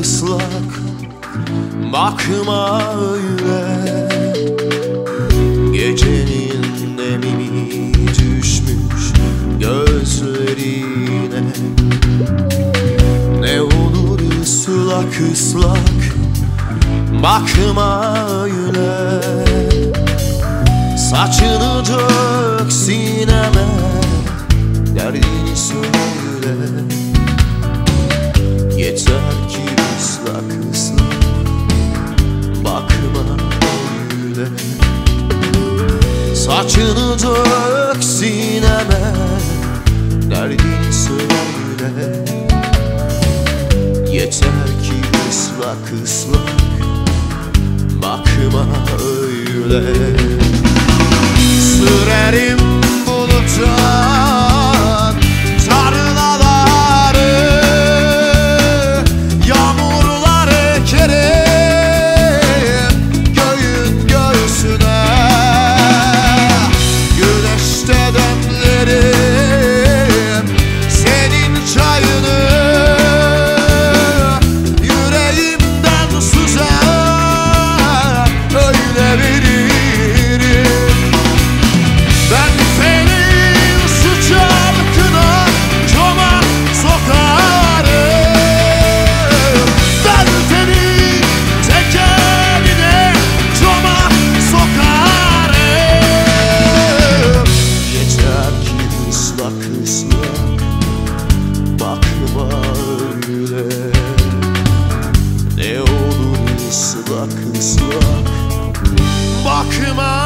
Islak Bakma öyle. Gecenin nemini düşmüş gözlerine. Ne olur ıslak ıslak. Bakma öyle. Saçını dök sineme. Derdini söyle Saçını dök sineme Derdini söyle. Yeter ki ıslak ıslak Bakma öyle. Sürerim bakışla Bakma.